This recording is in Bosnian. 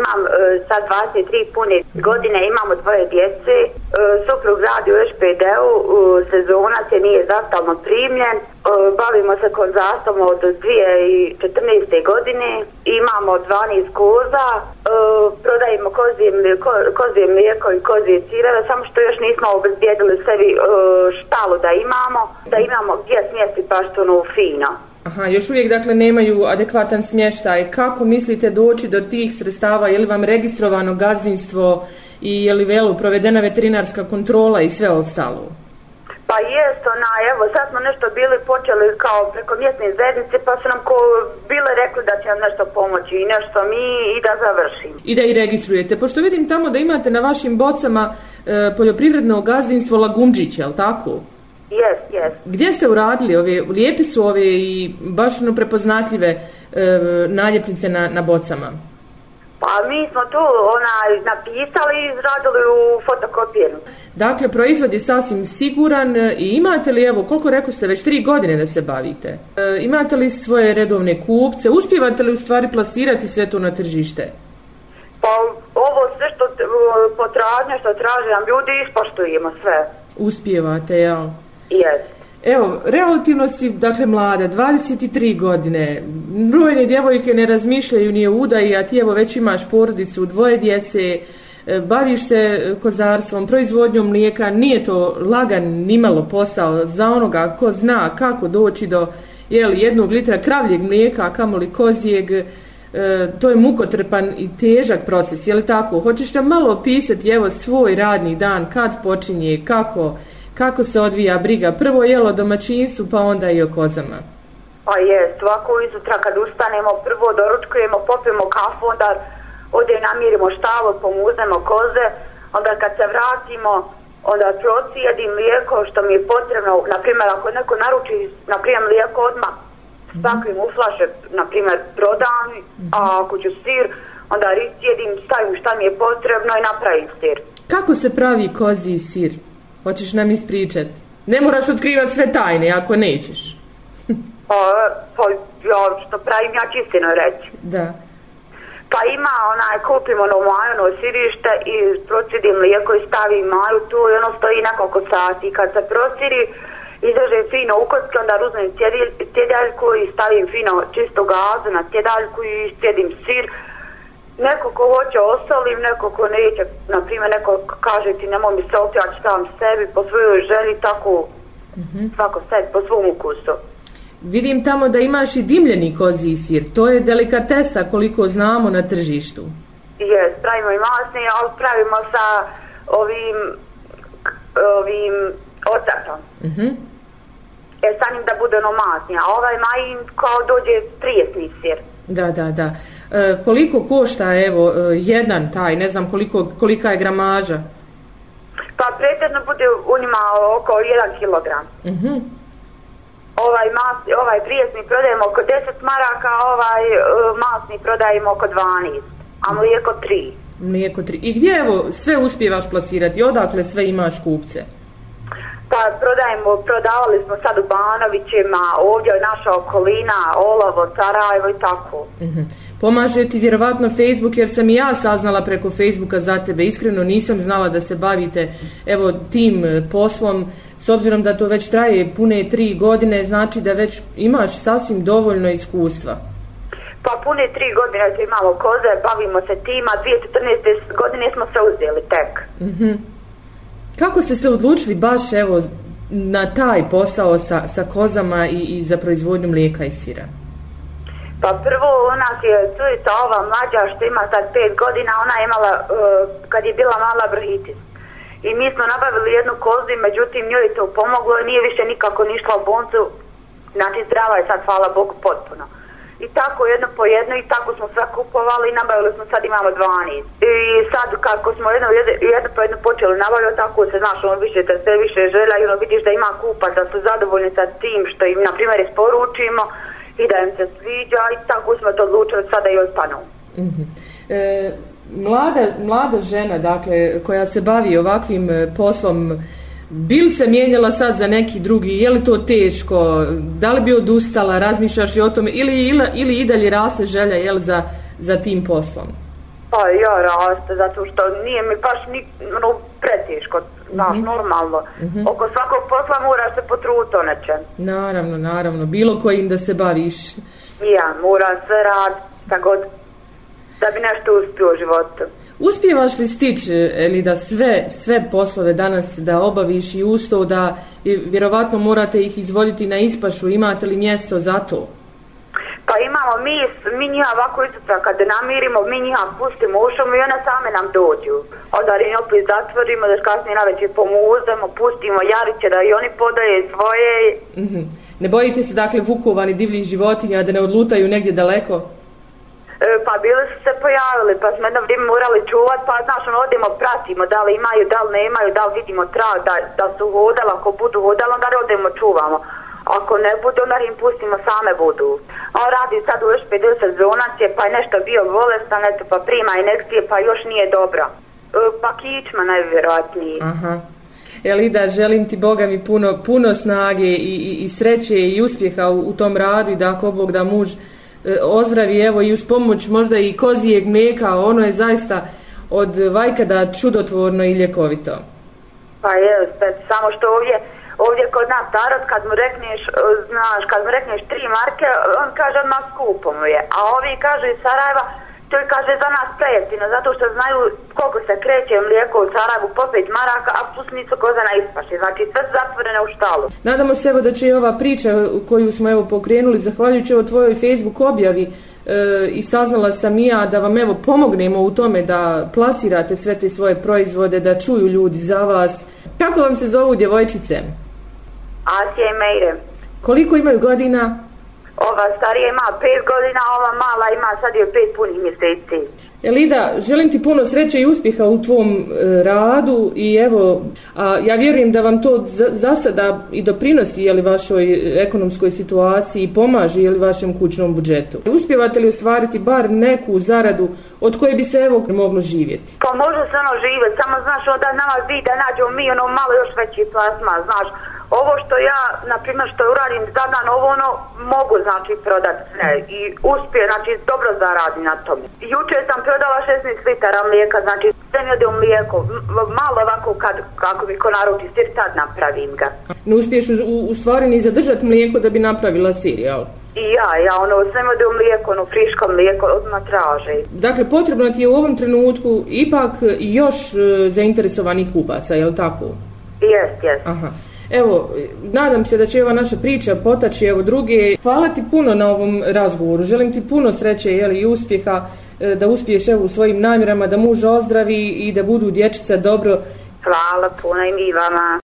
imam e, sad 23 pune godine, imamo dvoje djece, e, suprug radi u ŠPD-u, e, sezona se nije zastalno primljen, e, bavimo se konzastom od 2014. godine, imamo 12 koza, e, prodajemo kozije, ko, kozije mlijeko i kozije cireve, samo što još nismo obezbijedili sebi e, štalu da imamo, da imamo gdje smjesti paštunu fino. Aha, još uvijek dakle nemaju adekvatan smještaj. Kako mislite doći do tih sredstava? Je li vam registrovano gazdinstvo i je li velo provedena veterinarska kontrola i sve ostalo? Pa jest, ona, evo, sad smo nešto bili počeli kao preko mjesne zajednice, pa su nam ko bile rekli da će nam nešto pomoći i nešto mi i da završim. I da i registrujete, pošto vidim tamo da imate na vašim bocama e, poljoprivredno gazdinstvo Lagunđić, je li tako? Jes, jes. Gdje ste uradili ove, lijepi su ove i baš ono prepoznatljive e, naljepnice na, na bocama? Pa mi smo tu ona, napisali i izradili u fotokopijenu. Dakle, proizvod je sasvim siguran e, i imate li, evo, koliko rekao ste, već tri godine da se bavite? E, imate li svoje redovne kupce? Uspijevate li u stvari plasirati sve to na tržište? Pa ovo sve što e, potražnje, što traže nam ljudi, ispoštujemo sve. Uspijevate, jel? Jes. Evo, relativno si, dakle, mlada, 23 godine, brojne djevojke ne razmišljaju ni o udaji, a ti evo već imaš porodicu, dvoje djece, e, baviš se kozarstvom, proizvodnjom mlijeka, nije to lagan nimalo posao za onoga ko zna kako doći do jeli, jednog litra kravljeg mlijeka, a kamoli kozijeg, e, to je mukotrpan i težak proces, je li tako? Hoćeš da malo opisati, evo, svoj radni dan, kad počinje, kako kako se odvija briga. Prvo jelo domaćinstvu, pa onda i o kozama. Pa je, svako izutra kad ustanemo, prvo doručkujemo, popijemo kafu, onda ovdje namirimo štalo, pomuzemo koze, onda kad se vratimo, onda procijedim mlijeko što mi je potrebno, na primjer ako neko naruči, na primjer mlijeko odmah, spakujem u flaše, na primjer prodam, a ako ću sir, onda cijedim, stavim šta mi je potrebno i napravim sir. Kako se pravi kozi sir? Hoćeš nam ispričat? Ne moraš otkrivat sve tajne, ako nećeš. pa, pa, ja, što pravim, ja čistino reći. Da. Pa ima onaj, kupimo ono majano sirište i procidim lijeko i stavim maju tu i ono stoji nekoliko sati. Kad se prociri, izražem fino u kocke, onda uzmem tjedaljku i stavim fino čisto gazu na tjedaljku i sjedim sir neko ko hoće ostalim, neko ko neće, na primjer, neko kaže ti nemoj mi se ja sam sebi po svojoj želji, tako mm -hmm. svako sebi po svom ukusu. Vidim tamo da imaš i dimljeni kozi sir, to je delikatesa koliko znamo na tržištu. Jes, pravimo i masni, ali pravimo sa ovim, ovim ocatom. Mm -hmm. E, sa njim da bude ono masni, a ovaj majin kao dođe prijesni sir. Da, da, da. E, koliko košta, evo, e, jedan taj, ne znam koliko, kolika je gramaža? Pa pretjedno bude u njima oko 1 kilogram. Uh mhm. -huh. Ovaj, mas, ovaj prijesni prodajemo oko 10 maraka, ovaj uh, masni prodajemo oko 12, a mlijeko 3. Mlijeko 3. I gdje, evo, sve uspijevaš plasirati? Odakle sve imaš kupce? Pa prodajemo, prodavali smo sad u Banovićima, ovdje je naša okolina, Olovo, Sarajevo i tako. Uh -huh. Pomaže ti vjerovatno Facebook jer sam i ja saznala preko Facebooka za tebe. Iskreno nisam znala da se bavite evo tim e, poslom. S obzirom da to već traje pune tri godine, znači da već imaš sasvim dovoljno iskustva. Pa pune tri godine se imalo koze, bavimo se tima. 2014. godine smo se uzeli tek. Mhm. -huh. Kako ste se odlučili baš evo na taj posao sa, sa kozama i, i za proizvodnju mlijeka i sira? Pa prvo u nas je curica ova mlađa što ima sad pet godina, ona je imala, uh, kad je bila mala brhitis. I mi smo nabavili jednu kozu, i međutim njoj je to pomoglo i nije više nikako nišla u boncu. Znači zdrava je sad, hvala Bogu, potpuno. I tako jedno po jedno i tako smo sve kupovali i nabavili smo sad imamo 12. I sad kako smo jedno, jedno, jedno po jedno počeli nabavljati, tako se znaš, ono više, te sve više žela i ono vidiš da ima kupa, da su zadovoljni sa tim što im, na primjer, isporučimo i da im se sviđa i tako smo to odlučili sada i ostanu. Mm -hmm. e, mlada, mlada žena, dakle, koja se bavi ovakvim e, poslom, bil se mijenjala sad za neki drugi, je li to teško, da li bi odustala, razmišljaš li o tome, ili, ili, ili i dalje raste želja jel, za, za tim poslom? Pa ja raste, zato što nije mi baš ni, no, znaš, Mhm. normalno. Oko svakog posla moraš se potruditi o nečem. Naravno, naravno, bilo kojim da se baviš. Ja moram sve raditi, tako da bi nešto uspio u životu. Uspijevaš li stići, ili da sve, sve poslove danas da obaviš i usto da vjerovatno morate ih izvoditi na ispašu, imate li mjesto za to? Pa imamo mi, mi njiha ovako tako, kad namirimo, mi njiha pustimo u šumu i one same nam dođu. Onda im opet zatvorimo, da kasnije na večer pomuzemo, pustimo jariće da i oni podaje svoje. Mhm. Ne bojite se dakle vukova ni divljih životinja da ne odlutaju negdje daleko? E, pa bili su se pojavili, pa smo jedno vrijeme morali čuvat, pa znaš, ono, odemo, pratimo, da li imaju, da li nemaju, da li vidimo trag, da, da su hodali, ako budu hodali, onda odemo, čuvamo. Ako ne budu, onda im pustimo, same budu. On radi sad u još 50 zonacije, pa je nešto bio bolestan, eto, pa prima inekcije, pa još nije dobro. E, pa kičma najvjerojatniji. Aha. Elida, želim ti Boga mi puno, puno snage i, i, i sreće i uspjeha u, u tom radu i da ako Bog da muž e, ozdravi, evo i uz pomoć možda i kozijeg mlijeka, ono je zaista od vajkada čudotvorno i ljekovito. Pa je, samo što ovdje, ovdje kod nas tarot, kad mu rekneš, e, znaš, kad mu rekneš tri marke, on kaže odmah skupo mu je. A ovi kažu iz Sarajeva, to je kaže za nas prejeftino, zato što znaju koliko se kreće mlijeko u Sarajevu po pet maraka, a plus nisu koza na. Znači sve su zatvorene u štalu. Nadamo se evo da će i ova priča koju smo evo pokrenuli, zahvaljujući evo tvojoj Facebook objavi e, i saznala sam i ja da vam evo pomognemo u tome da plasirate sve te svoje proizvode, da čuju ljudi za vas. Kako vam se zovu djevojčice? Asija i Mejre. Koliko imaju godina? Ova starija ima pet godina, a ova mala ima sad je pet punih mjeseci. Elida, želim ti puno sreće i uspjeha u tvom e, radu i evo, a, ja vjerujem da vam to za, za sada i doprinosi jeli, vašoj ekonomskoj situaciji i pomaže jeli, vašem kućnom budžetu. Uspjevate li ostvariti bar neku zaradu od koje bi se evo moglo živjeti? Pa može se ono živjeti, samo znaš onda nama vi da nađemo mi ono malo još veći plasma, znaš. Ovo što ja, na primjer, što uradim za dan, ovo ono mogu znači prodati sve i uspije, znači dobro zaradim na tome. Juče sam prodala 16 litara mlijeka, znači sve mi ode u mlijeko, malo ovako kad, kako bi ko naruči sir, tad napravim ga. Ne uspiješ u, u, u stvari ni zadržati mlijeko da bi napravila sir, jel? I ja, ja ono, sve mi ode u mlijeko, ono friško mlijeko, odmah traže. Dakle, potrebno ti je u ovom trenutku ipak još e, zainteresovanih kupaca, jel tako? Jest, jest. Aha. Evo, nadam se da će ova naša priča potaći evo druge. Hvala ti puno na ovom razgovoru. Želim ti puno sreće jeli, i uspjeha e, da uspiješ evo u svojim namjerama, da muž ozdravi i da budu dječica dobro. Hvala puno i mi vama.